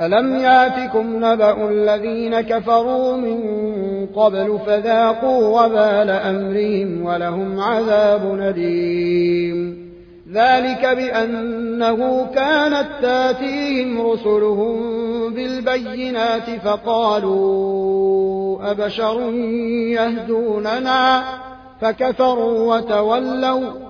ألم ياتكم نبأ الذين كفروا من قبل فذاقوا وبال أمرهم ولهم عذاب نديم ذلك بأنه كانت تاتيهم رسلهم بالبينات فقالوا أبشر يهدوننا فكفروا وتولوا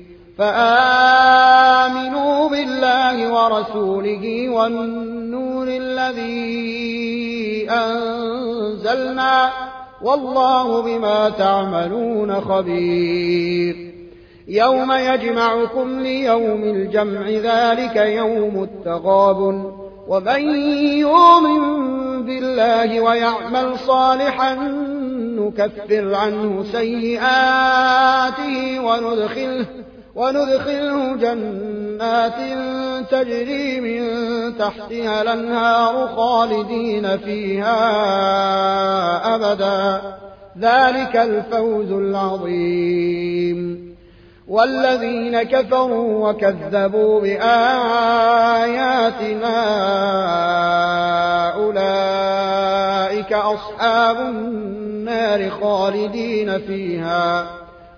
فآمنوا بالله ورسوله والنور الذي أنزلنا والله بما تعملون خبير. يوم يجمعكم ليوم الجمع ذلك يوم التغاب ومن يؤمن بالله ويعمل صالحا نكفر عنه سيئاته وندخله وندخله جنات تجري من تحتها الأنهار خالدين فيها أبدا. ذلك الفوز العظيم. والذين كفروا وكذبوا بآياتنا أولئك أصحاب النار خالدين فيها.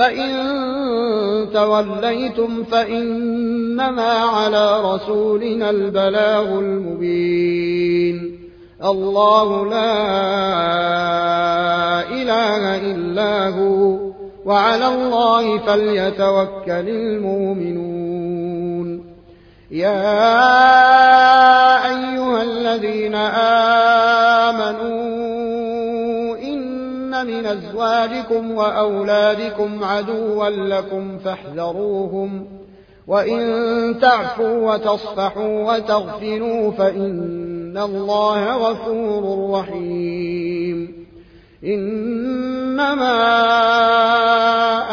فإن توليتم فإنما على رسولنا البلاغ المبين الله لا إله إلا هو وعلى الله فليتوكل المؤمنون يا أيها الذين آمنوا من أزواجكم وأولادكم عدوا لكم فاحذروهم. وإن تعفوا وتصفحوا وتغفروا فإن الله غفور رحيم. إنما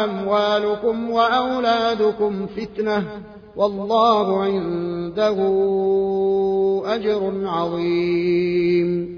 أموالكم وأولادكم فتنة والله عنده أجر عظيم.